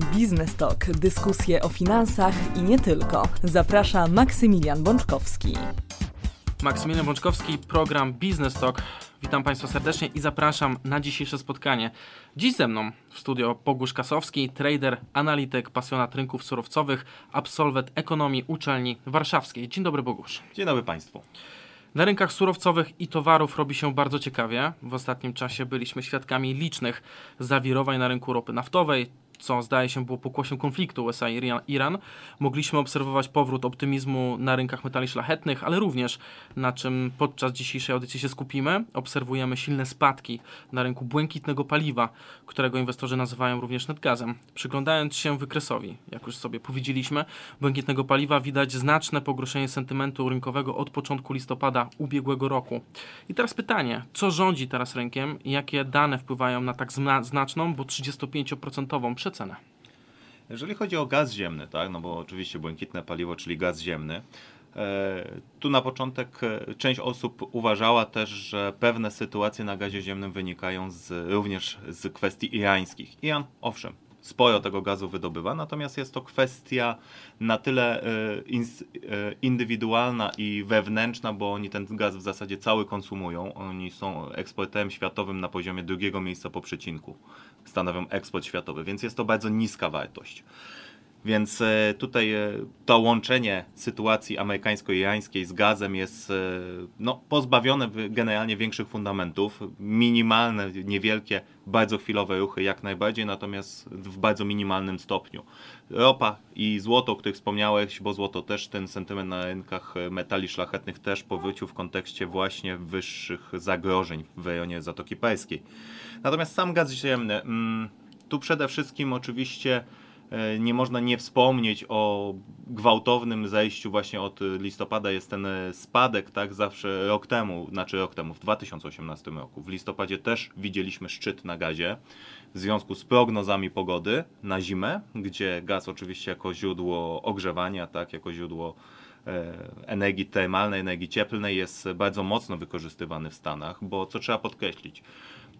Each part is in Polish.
Biznes Talk, dyskusje o finansach i nie tylko. Zaprasza Maksymilian Bączkowski. Maksymilian Bączkowski, program Biznes Talk. Witam Państwa serdecznie i zapraszam na dzisiejsze spotkanie. Dziś ze mną w studio Bogusz Kasowski, trader, analityk, pasjonat rynków surowcowych, absolwent ekonomii uczelni warszawskiej. Dzień dobry Bogusz. Dzień dobry Państwu. Na rynkach surowcowych i towarów robi się bardzo ciekawie. W ostatnim czasie byliśmy świadkami licznych zawirowań na rynku ropy naftowej, co zdaje się było pokłosiem konfliktu USA-Iran, mogliśmy obserwować powrót optymizmu na rynkach metali szlachetnych, ale również, na czym podczas dzisiejszej audycji się skupimy, obserwujemy silne spadki na rynku błękitnego paliwa, którego inwestorzy nazywają również netgazem. Przyglądając się wykresowi, jak już sobie powiedzieliśmy, błękitnego paliwa widać znaczne pogorszenie sentymentu rynkowego od początku listopada ubiegłego roku. I teraz pytanie, co rządzi teraz rynkiem i jakie dane wpływają na tak znaczną, bo 35% przecenę. Jeżeli chodzi o gaz ziemny, tak, no bo oczywiście błękitne paliwo, czyli gaz ziemny, e, tu na początek e, część osób uważała też, że pewne sytuacje na gazie ziemnym wynikają z, również z kwestii irańskich. Iran, owszem, sporo tego gazu wydobywa, natomiast jest to kwestia na tyle e, indywidualna i wewnętrzna, bo oni ten gaz w zasadzie cały konsumują. Oni są eksporterem światowym na poziomie drugiego miejsca po przecinku. Stanowią eksport światowy, więc jest to bardzo niska wartość. Więc e, tutaj e, to łączenie sytuacji amerykańsko-irańskiej z gazem jest e, no, pozbawione generalnie większych fundamentów. Minimalne, niewielkie, bardzo chwilowe ruchy jak najbardziej, natomiast w bardzo minimalnym stopniu. Ropa i złoto, o których wspomniałeś, bo złoto też ten sentyment na rynkach metali szlachetnych też powrócił w kontekście właśnie wyższych zagrożeń w rejonie Zatoki Perskiej. Natomiast sam gaz ziemny, mm, tu przede wszystkim oczywiście nie można nie wspomnieć o gwałtownym zejściu właśnie od listopada jest ten e, spadek, tak, zawsze rok temu, znaczy rok temu, w 2018 roku. W listopadzie też widzieliśmy szczyt na gazie w związku z prognozami pogody na zimę, gdzie gaz oczywiście jako źródło ogrzewania, tak, jako źródło e, energii termalnej, energii cieplnej jest bardzo mocno wykorzystywany w Stanach, bo co trzeba podkreślić,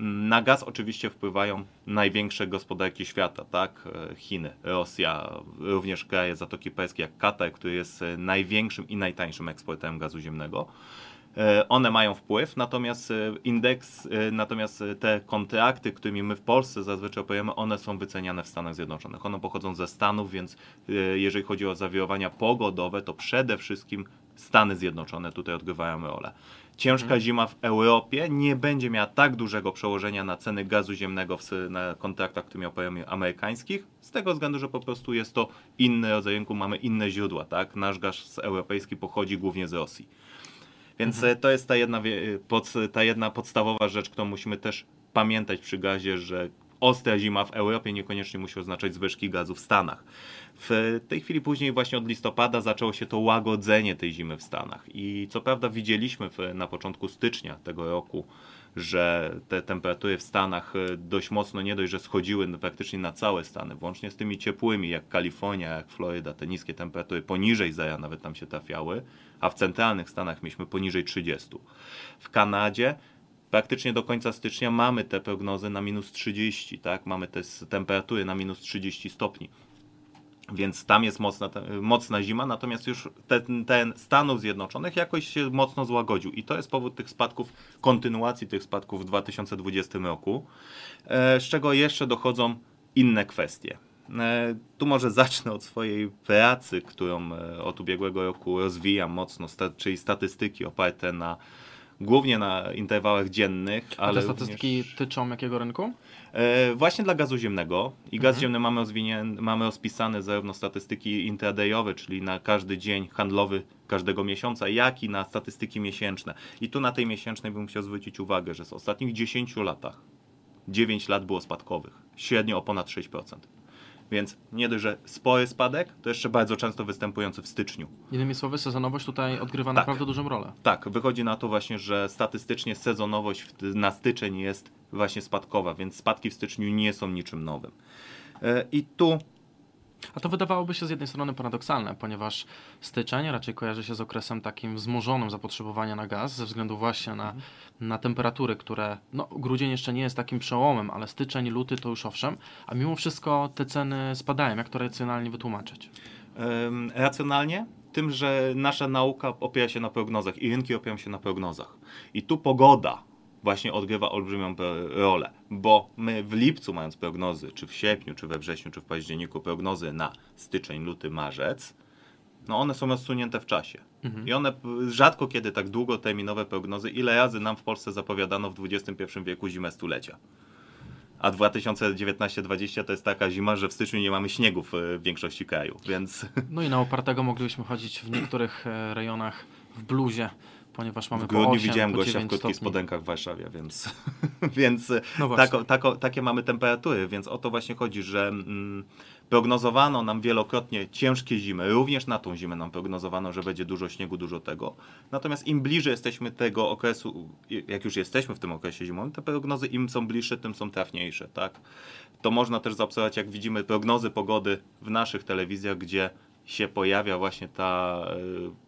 na gaz oczywiście wpływają największe gospodarki świata, tak? Chiny, Rosja, również kraje Zatoki Perskiej jak Katar, który jest największym i najtańszym eksporterem gazu ziemnego. E, one mają wpływ, natomiast e, indeks, e, natomiast te kontrakty, którymi my w Polsce zazwyczaj operujemy, one są wyceniane w Stanach Zjednoczonych. One pochodzą ze Stanów, więc jeżeli chodzi o zawirowania pogodowe, to przede wszystkim Stany Zjednoczone tutaj odgrywają rolę ciężka mhm. zima w Europie nie będzie miała tak dużego przełożenia na ceny gazu ziemnego w, na kontraktach, które miał amerykańskich, z tego względu, że po prostu jest to inny rodzaj rynku, mamy inne źródła, tak? Nasz gaz europejski pochodzi głównie z Rosji. Więc mhm. E, to jest ta jedna, pod, ta jedna podstawowa rzecz, którą musimy też pamiętać przy gazie, że ostra zima w Europie niekoniecznie musi oznaczać zwyżki gazu w Stanach. W tej chwili później właśnie od listopada zaczęło się to łagodzenie tej zimy w Stanach i co prawda widzieliśmy w, na początku stycznia tego roku, że te temperatury w Stanach e, dość mocno nie dość, że schodziły praktycznie na całe Stany, włącznie z tymi ciepłymi jak Kalifornia, jak Floryda, te niskie temperatury poniżej zera nawet tam się trafiały, a w centralnych Stanach mieliśmy poniżej 30. W Kanadzie praktycznie do końca stycznia mamy te prognozy na minus 30, tak? Mamy te temperatury na minus 30 stopni. Więc tam jest mocna, mocna zima, natomiast już ten, ten Stanów Zjednoczonych jakoś się mocno złagodził i to jest powód tych spadków, kontynuacji tych spadków w 2020 roku, e, z czego jeszcze dochodzą inne kwestie. E, tu może zacznę od swojej pracy, którą e, od ubiegłego roku rozwijam mocno, czyli statystyki oparte na głównie na interwałach dziennych. A ale te statystyki również... tyczą jakiego rynku? E, właśnie dla gazu ziemnego. I gaz mhm. ziemny mamy, mamy rozpisane zarówno statystyki intradayowe, czyli na każdy dzień handlowy każdego miesiąca, jak i na statystyki miesięczne. I tu na tej miesięcznej bym chciał zwrócić uwagę, że w ostatnich 10 latach 9 lat było spadkowych, średnio o ponad 6%. Więc nie dość, że spory spadek, to jeszcze bardzo często występujący w styczniu. Innymi słowy, sezonowość tutaj odgrywa tak. naprawdę dużą rolę. Tak, wychodzi na to właśnie, że statystycznie sezonowość na styczeń jest właśnie spadkowa, więc spadki w styczniu nie są niczym nowym. E, I tu A to wydawałoby się z jednej strony paradoksalne, ponieważ styczeń raczej kojarzy się z okresem takim wzmożonym zapotrzebowania na gaz, ze względu właśnie na, na temperatury, które, no grudzień jeszcze nie jest takim przełomem, ale styczeń, luty to już owszem, a mimo wszystko te ceny spadają. Jak to racjonalnie wytłumaczyć? Um, racjonalnie? Tym, że nasza nauka opiera się na prognozach i rynki opierają się na prognozach. I tu pogoda właśnie odgrywa olbrzymią rolę, bo my w lipcu mając prognozy, czy w sierpniu, czy we wrześniu, czy w październiku prognozy na styczeń, luty, marzec, no one są rozsunięte w czasie. Mhm. I one rzadko kiedy tak długoterminowe prognozy, ile razy nam w Polsce zapowiadano w XXI wieku zimę stulecia. A 2019-2020 to jest taka zima, że w styczniu nie mamy śniegów w większości kraju, więc... No i na opartego moglibyśmy chodzić w niektórych e, rejonach w bluzie ponieważ mamy w grudniu po 8, widziałem po gościa w krótkich spodenkach w Warszawie, więc, więc no tako, tako, takie mamy temperatury, więc o to właśnie chodzi, że mm, prognozowano nam wielokrotnie ciężkie zimy, również na tą zimę nam prognozowano, że będzie dużo śniegu, dużo tego. Natomiast im bliżej jesteśmy tego okresu, jak już jesteśmy w tym okresie zimowym, te prognozy im są bliższe, tym są trafniejsze, tak? To można też zaobserwować, jak widzimy prognozy pogody w naszych telewizjach, gdzie się pojawia właśnie ta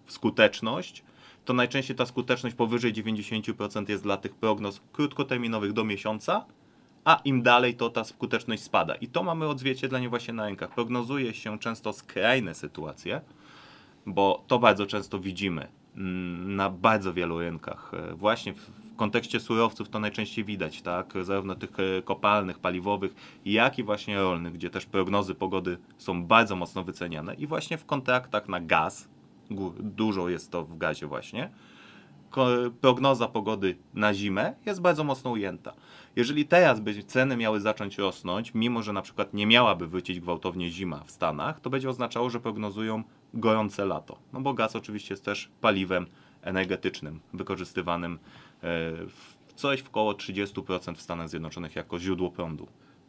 y, skuteczność, to najczęściej ta skuteczność powyżej 90% jest dla tych prognoz krótkoterminowych do miesiąca, a im dalej to ta skuteczność spada. I to mamy odzwierciedlenie właśnie na rynkach. Prognozuje się często skrajne sytuacje, bo to bardzo często widzimy mm, na bardzo wielu rynkach. E, właśnie w kontekście surowców to najczęściej widać, tak? Zarówno tych e, kopalnych, paliwowych, jak i właśnie rolnych, gdzie też prognozy pogody są bardzo mocno wyceniane. I właśnie w kontraktach na gaz, dużo jest to w gazie właśnie, prognoza pogody na zimę jest bardzo mocno ujęta. Jeżeli teraz by ceny miały zacząć rosnąć, mimo że na przykład nie miałaby wrócić gwałtownie zima w Stanach, to będzie oznaczało, że prognozują gorące lato. No bo gaz oczywiście jest też paliwem energetycznym, wykorzystywanym e, w coś w około 30% w Stanach Zjednoczonych jako źródło prądu.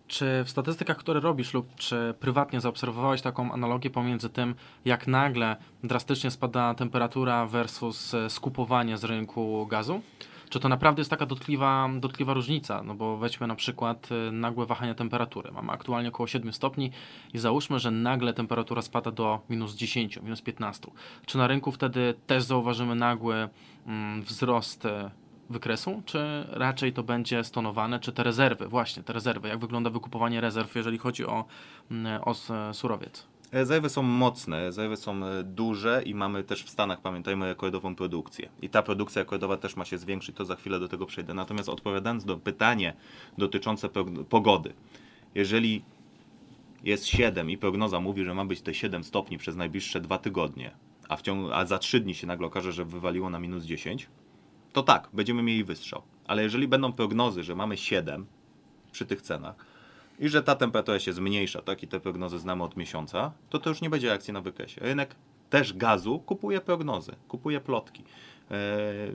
Czy w statystykach, które robisz lub czy prywatnie zaobserwowałeś taką analogię pomiędzy tym, jak nagle drastycznie spada temperatura versus e, skupowanie z rynku gazu? Czy to naprawdę jest taka dotkliwa, dotkliwa różnica? No bo weźmy na przykład e, nagłe wahania temperatury. Mamy aktualnie około 7 stopni i załóżmy, że nagle temperatura spada do minus 10, minus 15. Czy na rynku wtedy też zauważymy nagły mm, wzrost e, wykresu, czy raczej to będzie stonowane, czy te rezerwy, właśnie te rezerwy, jak wygląda wykupowanie rezerw, jeżeli chodzi o, mm, o surowiec? Rezerwy są mocne, rezerwy są e, duże i mamy też w Stanach, pamiętajmy, rekordową produkcję. I ta produkcja rekordowa też ma się zwiększyć, to za chwilę do tego przejdę. Natomiast odpowiadając do pytanie dotyczące pogody, jeżeli jest 7 i prognoza mówi, że ma być te 7 stopni przez najbliższe dwa tygodnie, a, w ciągu, a za 3 dni się nagle okaże, że wywaliło na minus 10, to tak, będziemy mieli wystrzał. Ale jeżeli będą prognozy, że mamy 7 przy tych cenach i że ta temperatura się zmniejsza, tak i te prognozy znamy od miesiąca, to to już nie będzie akcji na wykresie. Rynek też gazu kupuje prognozy, kupuje plotki. Yy,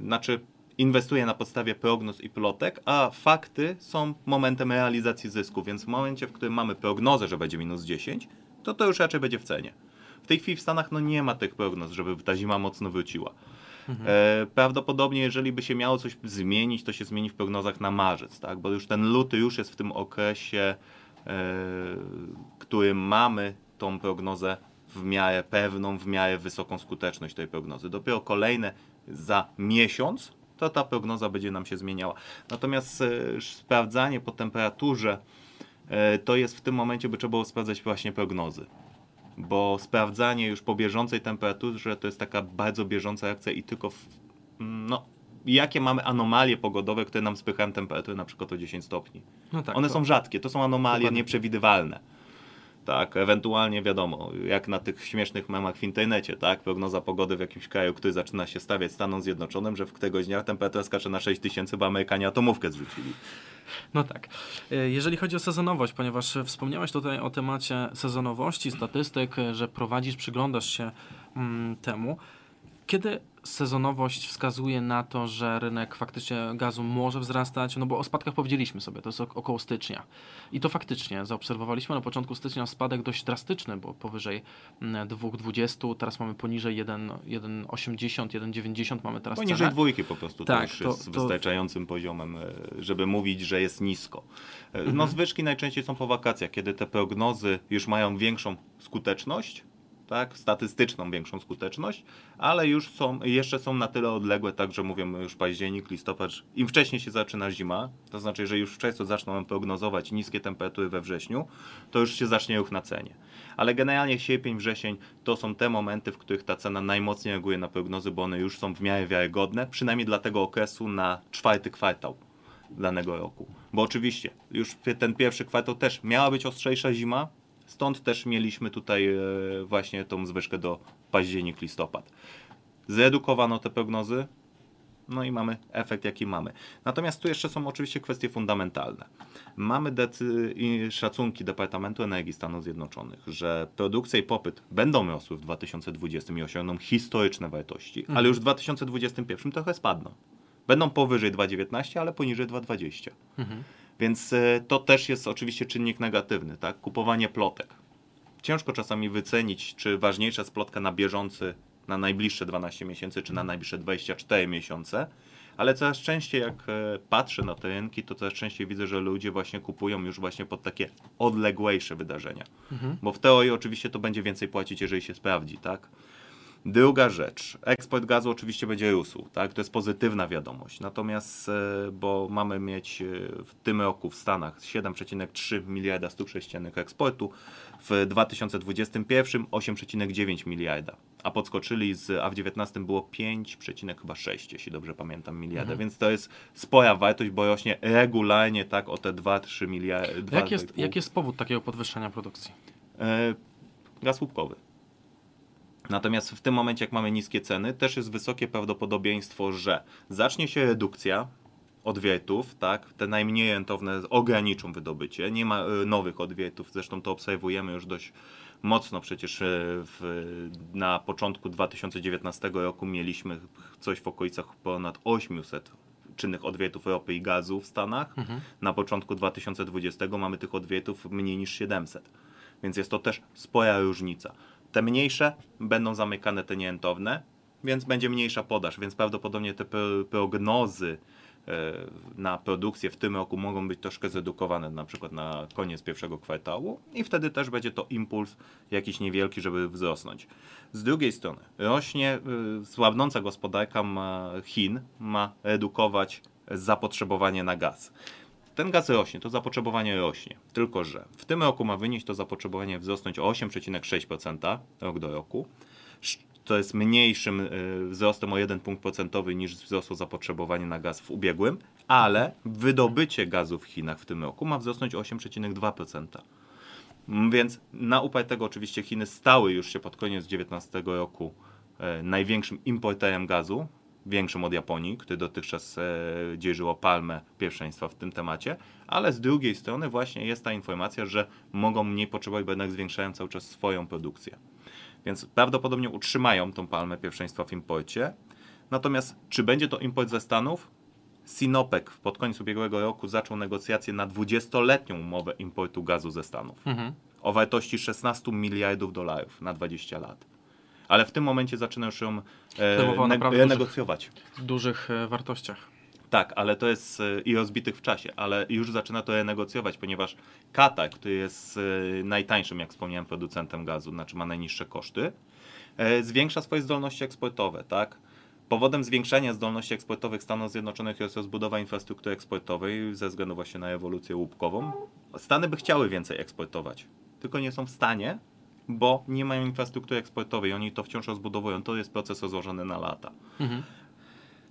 znaczy inwestuje na podstawie prognoz i plotek, a fakty są momentem realizacji zysku, więc w momencie, w którym mamy prognozę, że będzie minus 10, to to już raczej będzie w cenie. W tej chwili w Stanach no nie ma tych prognoz, żeby ta zima mocno wróciła. Mhm. E, prawdopodobnie, jeżeli by się miało coś zmienić, to się zmieni w prognozach na marzec, tak? bo już ten luty już jest w tym okresie, e, którym mamy tą prognozę w miarę pewną, w miarę wysoką skuteczność tej prognozy. Dopiero kolejne za miesiąc to ta prognoza będzie nam się zmieniała. Natomiast e, sprawdzanie po temperaturze e, to jest w tym momencie, by trzeba było sprawdzać właśnie prognozy bo sprawdzanie już po bieżącej temperaturze to jest taka bardzo bieżąca akcja i tylko w, no, jakie mamy anomalie pogodowe, które nam spychają temperaturę na przykład o 10 stopni. No tak, One to... są rzadkie, to są anomalie Dokładnie. nieprzewidywalne. Tak, ewentualnie wiadomo, jak na tych śmiesznych memach w internecie, tak, prognoza pogody w jakimś kraju, który zaczyna się stawiać Stanom Zjednoczonym, że w któregoś dnia temperatura skacze na 6000, bo Amerykanie atomówkę zrzucili. No tak. E, jeżeli chodzi o sezonowość, ponieważ wspomniałeś tutaj o temacie sezonowości, statystyk, że prowadzisz, przyglądasz się mm, temu, kiedy sezonowość wskazuje na to, że rynek faktycznie gazu może wzrastać, no bo o spadkach powiedzieliśmy sobie, to jest około stycznia. I to faktycznie zaobserwowaliśmy na początku stycznia spadek dość drastyczny, bo powyżej 2,20, mm, teraz mamy poniżej 1,80, 1,90 mamy teraz Poniżej cenę. dwójki po prostu tak, to już to, jest to... wystarczającym poziomem, e, żeby mówić, że jest nisko. E, no mhm. zwyżki najczęściej są po wakacjach, kiedy te prognozy już mają większą skuteczność, tak, statystyczną większą skuteczność, ale już są, jeszcze są na tyle odległe, tak, że mówię już październik, listopad, im wcześniej się zaczyna zima, to znaczy, że już wcześniej zaczną prognozować niskie temperatury we wrześniu, to już się zacznie ruch na cenie. Ale generalnie sierpień, wrzesień to są te momenty, w których ta cena najmocniej reaguje na prognozy, bo one już są w miarę wiarygodne, przynajmniej dla tego okresu na czwarty kwartał danego roku. Bo oczywiście już ten pierwszy kwartał też miała być ostrzejsza zima, Stąd też mieliśmy tutaj e, właśnie tą zwyżkę do październik, listopad. Zredukowano te prognozy, no i mamy efekt, jaki mamy. Natomiast tu jeszcze są oczywiście kwestie fundamentalne. Mamy szacunki Departamentu Energii Stanów Zjednoczonych, że produkcja i popyt będą rosły w 2020 i osiągną historyczne wartości, mhm. ale już w 2021 trochę spadną. Będą powyżej 2,19, ale poniżej 2,20. Mhm. Więc e, to też jest oczywiście czynnik negatywny, tak? Kupowanie plotek. Ciężko czasami wycenić, czy ważniejsza jest plotka na bieżący, na najbliższe 12 miesięcy, czy na najbliższe 24 miesiące. Ale coraz częściej, jak e, patrzę na te rynki, to coraz częściej widzę, że ludzie właśnie kupują już właśnie pod takie odległejsze wydarzenia. Mhm. Bo w teorii oczywiście to będzie więcej płacić, jeżeli się sprawdzi, tak? Druga rzecz, eksport gazu oczywiście będzie rósł, tak? To jest pozytywna wiadomość. Natomiast, e, bo mamy mieć e, w tym roku w Stanach 7,3 miliarda stóp sześciennych eksportu, w 2021 8,9 miliarda, a podskoczyli z, a w 2019 było 5,6, jeśli dobrze pamiętam, miliarda, mhm. więc to jest spora wartość, bo rośnie regularnie tak o te 2-3 miliardy. Jak jest, jak jest powód takiego podwyższenia produkcji? E, gaz łupkowy. Natomiast w tym momencie, jak mamy niskie ceny, też jest wysokie prawdopodobieństwo, że zacznie się redukcja odwiertów, tak, te najmniej rentowne ograniczą wydobycie, nie ma y, nowych odwiertów, zresztą to obserwujemy już dość mocno przecież y, w, na początku 2019 roku mieliśmy coś w okolicach ponad 800 czynnych odwiertów ropy i gazu w Stanach. Mhm. Na początku 2020 mamy tych odwiertów mniej niż 700. Więc jest to też spora różnica. Te mniejsze będą zamykane te niejętowne, więc będzie mniejsza podaż, więc prawdopodobnie te prognozy e, na produkcję w tym roku mogą być troszkę zredukowane, na przykład na koniec pierwszego kwartału i wtedy też będzie to impuls jakiś niewielki, żeby wzrosnąć. Z drugiej strony rośnie, e, słabnąca gospodarka Chin ma redukować zapotrzebowanie na gaz ten gaz rośnie, to zapotrzebowanie rośnie. Tylko, że w tym roku ma wynieść to zapotrzebowanie wzrosnąć o 8,6% rok do roku. To jest mniejszym e, wzrostem o 1 punkt procentowy niż wzrosło zapotrzebowanie na gaz w ubiegłym, ale wydobycie gazu w Chinach w tym roku ma wzrosnąć o 8,2%. Więc na upartego oczywiście Chiny stały już się pod koniec 2019 roku e, największym importerem gazu większym od Japonii, który dotychczas e, dzierżyło palmę pierwszeństwa w tym temacie, ale z drugiej strony właśnie jest ta informacja, że mogą mniej potrzebować, bo jednak zwiększają cały czas swoją produkcję. Więc prawdopodobnie utrzymają tą palmę pierwszeństwa w imporcie. Natomiast czy będzie to import ze Stanów? Sinopec pod koniec ubiegłego roku zaczął negocjacje na 20-letnią umowę importu gazu ze Stanów mhm. o wartości 16 miliardów dolarów na 20 lat ale w tym momencie zaczyna już ją e, ne renegocjować. W dużych e, wartościach. Tak, ale to jest e, i rozbitych w czasie, ale już zaczyna to renegocjować, ponieważ Katar, który jest e, najtańszym, jak wspomniałem, producentem gazu, znaczy ma najniższe koszty, zwiększa swoje zdolności eksportowe, tak? Powodem zwiększania zdolności eksportowych Stanów Zjednoczonych jest rozbudowa infrastruktury eksportowej ze względu właśnie na ewolucję łupkową. Stany by chciały więcej eksportować, tylko nie są w stanie, bo nie mają infrastruktury eksportowej, oni to wciąż rozbudowują. To jest proces rozłożony na lata. Mhm.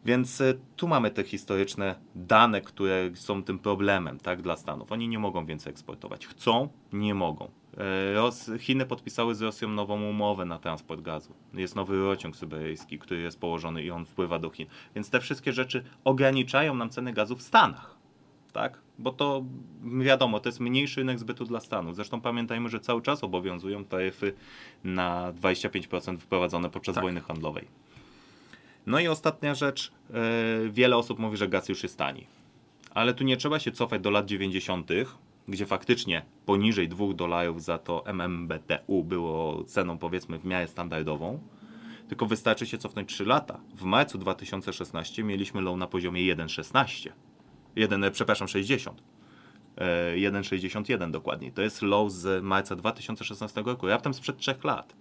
Więc y, tu mamy te historyczne dane, które są tym problemem tak, dla Stanów. Oni nie mogą więcej eksportować. Chcą, nie mogą. E, Ros Chiny podpisały z Rosją nową umowę na transport gazu. Jest nowy rociąg syberyjski, który jest położony i on wpływa do Chin. Więc te wszystkie rzeczy ograniczają nam ceny gazu w Stanach tak? Bo to wiadomo, to jest mniejszy rynek zbytu dla Stanów. Zresztą pamiętajmy, że cały czas obowiązują taryfy na 25% wprowadzone podczas tak. wojny handlowej. No i ostatnia rzecz, e, wiele osób mówi, że gaz już jest tani. Ale tu nie trzeba się cofać do lat 90., gdzie faktycznie poniżej 2 dolarów za to MMBTU było ceną powiedzmy w miarę standardową. Tylko wystarczy się cofnąć 3 lata. W marcu 2016 mieliśmy low na poziomie 1,16. 1, e, przepraszam, 60. E, 1,61 dokładniej. To jest low z marca 2016 roku, raptem sprzed 3 lat.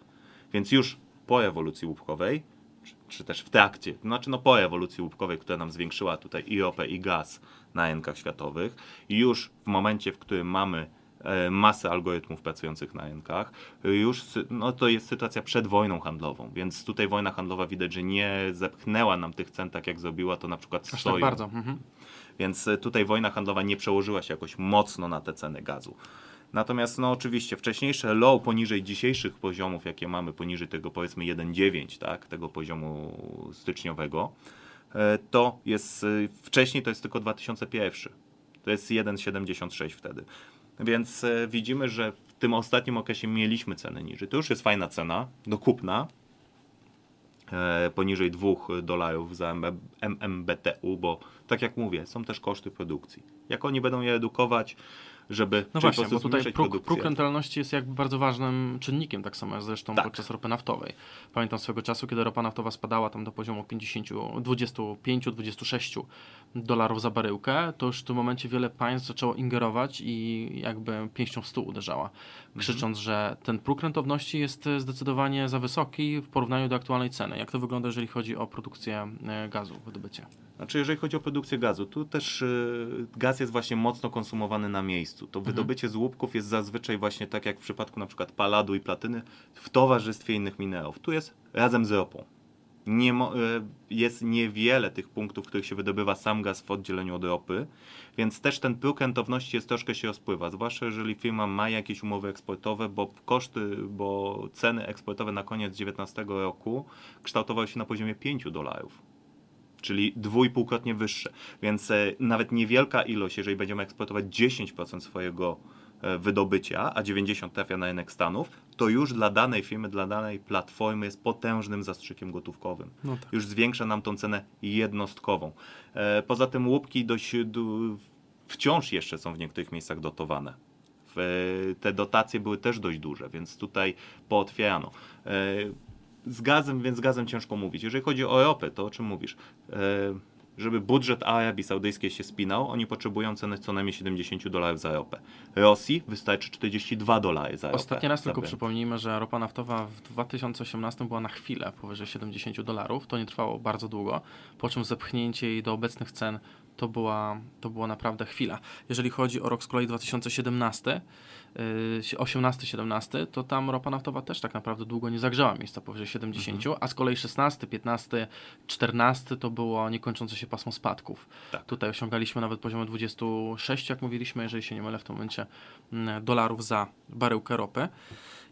Więc już po ewolucji łupkowej, czy, czy też w trakcie, znaczy no po ewolucji łupkowej, która nam zwiększyła tutaj i ropę i gaz na rynkach światowych, już w momencie, w którym mamy e, masę algorytmów pracujących na rynkach, już no to jest sytuacja przed wojną handlową, więc tutaj wojna handlowa widać, że nie zepchnęła nam tych cen tak jak zrobiła to na przykład Aż tak bardzo. Mhm. Więc e, tutaj wojna handlowa nie przełożyła się jakoś mocno na te ceny gazu. Natomiast no oczywiście wcześniejsze low poniżej dzisiejszych poziomów, jakie mamy, poniżej tego powiedzmy 1,9, tak, tego poziomu styczniowego, e, to jest e, wcześniej to jest tylko 2001. To jest 1,76 wtedy. Więc widzimy, że w tym ostatnim okresie mieliśmy ceny niżej. To już jest fajna cena do kupna, e, poniżej 2 dolarów za MB MMBTU, bo tak jak mówię, są też koszty produkcji. Jak oni będą je redukować, żeby No właśnie, bo tutaj próg, produkcję. próg rentalności jest jakby bardzo ważnym czynnikiem, tak samo jak zresztą Tak. podczas ropy naftowej. Pamiętam swego czasu, kiedy ropa naftowa spadała tam do poziomu 50, 25-26 dolarów za baryłkę, to już w tym momencie wiele państw zaczęło ingerować i jakby pięścią w stół uderzała, Mhm. krzycząc, że ten próg rentowności jest e, zdecydowanie za wysoki w porównaniu do aktualnej ceny. Jak to wygląda, jeżeli chodzi o produkcję e, gazu, wydobycie? Znaczy, jeżeli chodzi o produkcję gazu, tu też y, gaz jest właśnie mocno konsumowany na miejscu. To wydobycie z łupków jest zazwyczaj właśnie tak jak w przypadku na przykład paladu i platyny w towarzystwie innych minerałów. Tu jest razem z ropą. Nie y, jest niewiele tych punktów, w których się wydobywa sam gaz w oddzieleniu od ropy, więc też ten próg rentowności jest troszkę się rozpływa, zwłaszcza jeżeli firma ma jakieś umowy eksportowe, bo koszty, bo ceny eksportowe na koniec 2019 roku kształtowały się na poziomie 5 dolarów czyli dwójpółkrotnie wyższe. Więc e, nawet niewielka ilość, jeżeli będziemy eksportować 10% swojego e, wydobycia, a 90% trafia na rynek Stanów, to już dla danej firmy, dla danej platformy jest potężnym zastrzykiem gotówkowym. No tak. Już zwiększa nam tą cenę jednostkową. E, Poza tym łupki dość, wciąż jeszcze są w niektórych miejscach dotowane. Te dotacje były też dość duże, więc tutaj pootwierano. Z gazem, więc z gazem ciężko mówić. Jeżeli chodzi o ropę, to o czym mówisz? E, Żeby budżet Arabii Saudyjskiej się spinał, oni potrzebują ceny co najmniej 70 dolarów za ropę. Rosji wystarczy 42 dolary za ropę. Ostatni raz tylko przypomnijmy, że ropa naftowa w 2018 była na chwilę powyżej 70 dolarów. To nie trwało bardzo długo, po czym zepchnięcie jej do obecnych cen to była, to była naprawdę chwila. Jeżeli chodzi o rok z kolei 2017, yy, 18-17, to tam ropa naftowa też tak naprawdę długo nie zagrzała miejsca powyżej 70, a z kolei 16, 15, 14 to było niekończące się pasmo spadków. Tak. Tutaj osiągaliśmy nawet poziom 26, jak mówiliśmy, jeżeli się nie mylę w tym momencie, mm, dolarów za baryłkę ropy.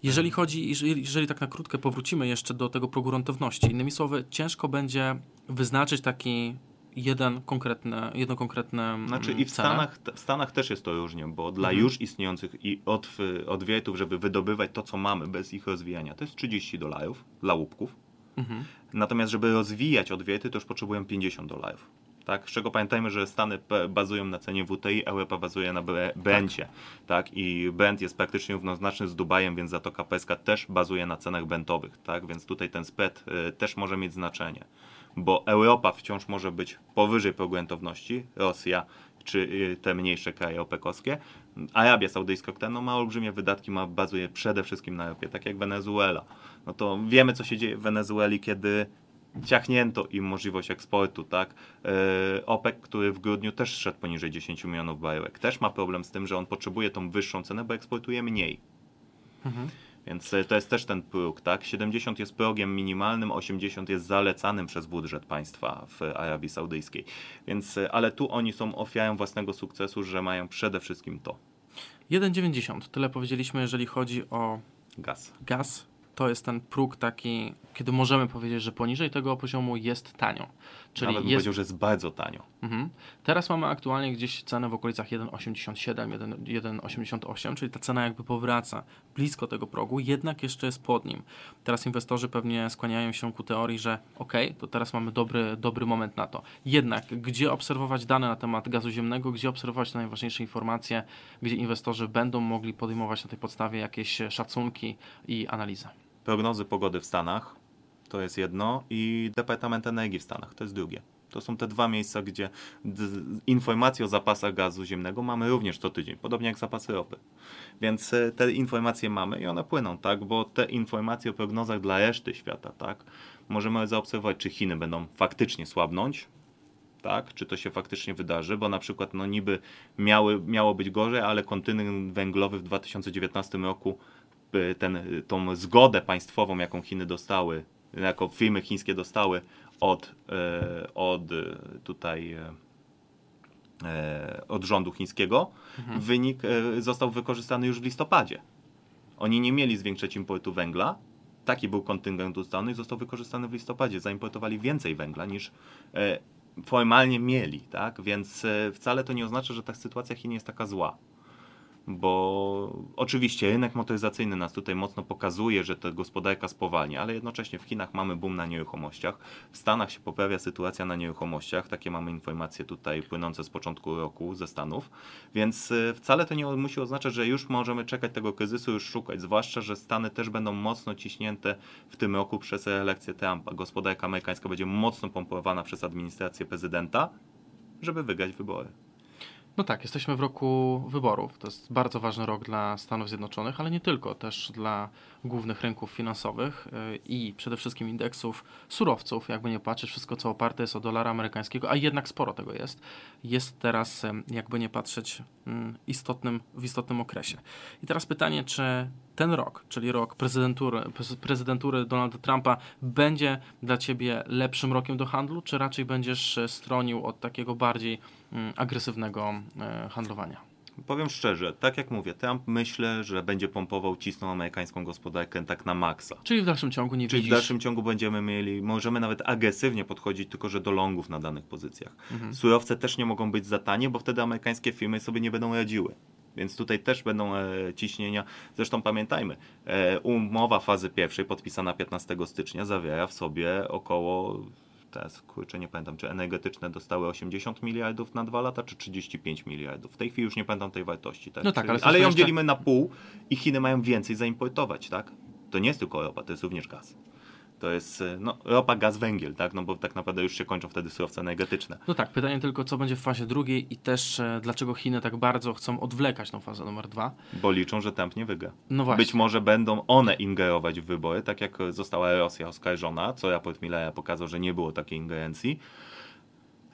Jeżeli chodzi, jeżeli, jeżeli tak na krótkę powrócimy jeszcze do tego progu rentowności, innymi słowy, ciężko będzie wyznaczyć taki jeden konkretny, jedno konkretne mm, Znaczy i w. Stanach, w Stanach też jest to różnie, bo dla Mhm. już istniejących i od, odwiertów, żeby wydobywać to, co mamy bez ich rozwijania, to jest 30 dolarów dla łupków. Mhm. Natomiast, żeby rozwijać odwierty, to już potrzebują 50 dolarów. Tak? Z czego pamiętajmy, że Stany bazują na cenie WTI, Europa bazuje na Bre- Brencie. Tak? I Brent jest praktycznie równoznaczny z Dubajem, więc Zatoka Perska też bazuje na cenach bentowych. Tak? Więc tutaj ten spread y, też może mieć znaczenie. Bo Europa wciąż może być powyżej progu rentowności, Rosja czy y, te mniejsze kraje opekowskie. Arabia Saudyjska, która no, ma olbrzymie wydatki, ma, bazuje przede wszystkim na ropie, tak jak Wenezuela. No to wiemy, co się dzieje w Wenezueli, kiedy ciachnięto im możliwość eksportu, tak? E, OPEC, który w grudniu też szedł poniżej 10 milionów baryłek, też ma problem z tym, że on potrzebuje tą wyższą cenę, bo eksportuje mniej. Mhm. Więc e, to jest też ten próg, tak? 70 jest progiem minimalnym, 80 jest zalecanym przez budżet państwa w Arabii Saudyjskiej. Więc, e, ale tu oni są ofiarą własnego sukcesu, że mają przede wszystkim to, 1,90. Tyle powiedzieliśmy, jeżeli chodzi o gaz. gaz. To jest ten próg taki, kiedy możemy powiedzieć, że poniżej tego poziomu jest tanio. Czyli Nawet bym jest powiedział, że jest bardzo tanio. Mhm. Teraz mamy aktualnie gdzieś cenę w okolicach 1,87, 1 1,88, czyli ta cena jakby powraca blisko tego progu, jednak jeszcze jest pod nim. Teraz inwestorzy pewnie skłaniają się ku teorii, że ok, to teraz mamy dobry, dobry moment na to. Jednak gdzie obserwować dane na temat gazu ziemnego, gdzie obserwować te najważniejsze informacje, gdzie inwestorzy będą mogli podejmować na tej podstawie jakieś szacunki i analizy. Prognozy pogody w Stanach to jest jedno i Departament Energii w Stanach to jest drugie. To są te dwa miejsca, gdzie informacje o zapasach gazu ziemnego mamy również co tydzień, podobnie jak zapasy ropy. Więc e, te informacje mamy i one płyną, tak? Bo te informacje o prognozach dla reszty świata, tak? Możemy zaobserwować, czy Chiny będą faktycznie słabnąć, tak? Czy to się faktycznie wydarzy, bo na przykład no niby miały, miało być gorzej, ale kontynent węglowy w 2019 roku ten, tą zgodę państwową, jaką Chiny dostały, jako firmy chińskie dostały od, e, od tutaj e, od rządu chińskiego, mhm. wynik e, został wykorzystany już w listopadzie. Oni nie mieli zwiększać importu węgla. Taki był kontyngent ustalony i został wykorzystany w listopadzie. Zaimportowali więcej węgla niż formalnie mieli, tak? Więc wcale to nie oznacza, że ta sytuacja Chin jest taka zła bo oczywiście rynek motoryzacyjny nas tutaj mocno pokazuje, że ta gospodarka spowalnia, ale jednocześnie w Chinach mamy boom na nieruchomościach, w Stanach się poprawia sytuacja na nieruchomościach, takie mamy informacje tutaj płynące z początku roku ze Stanów, więc y, wcale to nie musi oznaczać, że już możemy czekać tego kryzysu, już szukać, zwłaszcza, że Stany też będą mocno ciśnięte w tym roku przez reelekcję Trumpa. Gospodarka amerykańska będzie mocno pompowana przez administrację prezydenta, żeby wygrać wybory. No tak, jesteśmy w roku wyborów. To jest bardzo ważny rok dla Stanów Zjednoczonych, ale nie tylko, też dla głównych rynków finansowych y, i przede wszystkim indeksów surowców. Jakby nie patrzeć, wszystko co oparte jest o dolara amerykańskiego, a jednak sporo tego jest, jest teraz, jakby nie patrzeć, mm, istotnym, w istotnym okresie. I teraz pytanie, czy ten rok, czyli rok prezydentury, prezydentury Donalda Trumpa, będzie dla ciebie lepszym rokiem do handlu, czy raczej będziesz stronił od takiego bardziej agresywnego e, handlowania? Powiem szczerze, tak jak mówię, Trump myślę, że będzie pompował, cisnął amerykańską gospodarkę tak na maksa. Czyli w dalszym ciągu nie Czyli widzisz... w dalszym ciągu będziemy mieli, możemy nawet agresywnie podchodzić, tylko że do longów na danych pozycjach. Mhm. Surowce też nie mogą być za tanie, bo wtedy amerykańskie firmy sobie nie będą radziły. Więc tutaj też będą e, ciśnienia. Zresztą pamiętajmy, e, umowa fazy pierwszej podpisana 15 stycznia zawiera w sobie około teraz, kurczę, nie pamiętam, czy energetyczne dostały 80 miliardów na dwa lata, czy 35 miliardów. W tej chwili już nie pamiętam tej wartości. Tak? No tak, ale, ale ją jeszcze... dzielimy na pół i Chiny mają więcej zaimportować, tak? To nie jest tylko ropa, to jest również gaz to jest e, no, ropa, gaz, węgiel, tak? No bo tak naprawdę już się kończą wtedy surowce energetyczne. No tak, pytanie tylko, co będzie w fazie drugiej i też e, dlaczego Chiny tak bardzo chcą odwlekać tą fazę numer dwa? Bo liczą, że Trump nie wygra. No właśnie. Być może będą one ingerować w wybory, tak jak została Rosja oskarżona, co raport Millera pokazał, że nie było takiej ingerencji.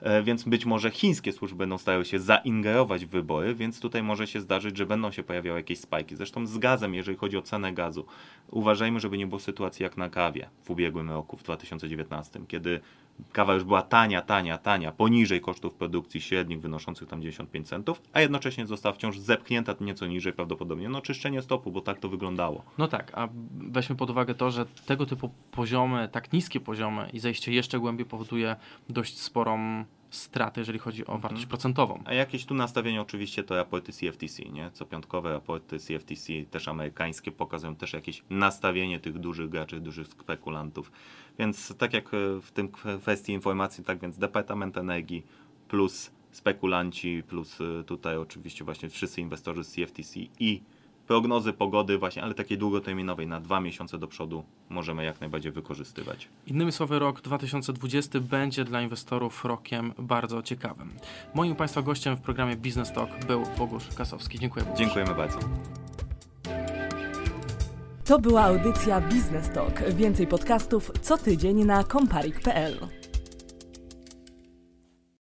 E, więc być może chińskie służby będą starały się zaingerować w wybory, więc tutaj może się zdarzyć, że będą się pojawiały jakieś spajki. Zresztą z gazem, jeżeli chodzi o cenę gazu, uważajmy, żeby nie było sytuacji jak na kawie w ubiegłym roku, w 2019, kiedy kawa już była tania, tania, tania, poniżej kosztów produkcji średnich wynoszących tam 95 centów, a jednocześnie została wciąż zepchnięta nieco niżej prawdopodobnie. No czyszczenie stopu, bo tak to wyglądało. No tak, a weźmy pod uwagę to, że tego typu poziomy, tak niskie poziomy i zejście jeszcze głębiej powoduje dość sporą straty, jeżeli chodzi o wartość mhm. procentową. A jakieś tu nastawienie oczywiście to raporty CFTC, nie? Co piątkowe raporty CFTC, też amerykańskie, pokazują też jakieś nastawienie tych dużych graczy, dużych spekulantów. Więc tak jak w tym kwestii informacji, tak więc Departament Energii plus spekulanci, plus y, tutaj oczywiście właśnie wszyscy inwestorzy z CFTC i prognozy pogody właśnie, ale takiej długoterminowej na dwa miesiące do przodu możemy jak najbardziej wykorzystywać. Innymi słowy, rok 2020 będzie dla inwestorów rokiem bardzo ciekawym. Moim Państwa gościem w programie Business Talk był Bogusz Kasowski. Dziękuję bardzo. Dziękujemy bardzo. To była audycja Business Talk. Więcej podcastów co tydzień na komparik.pl.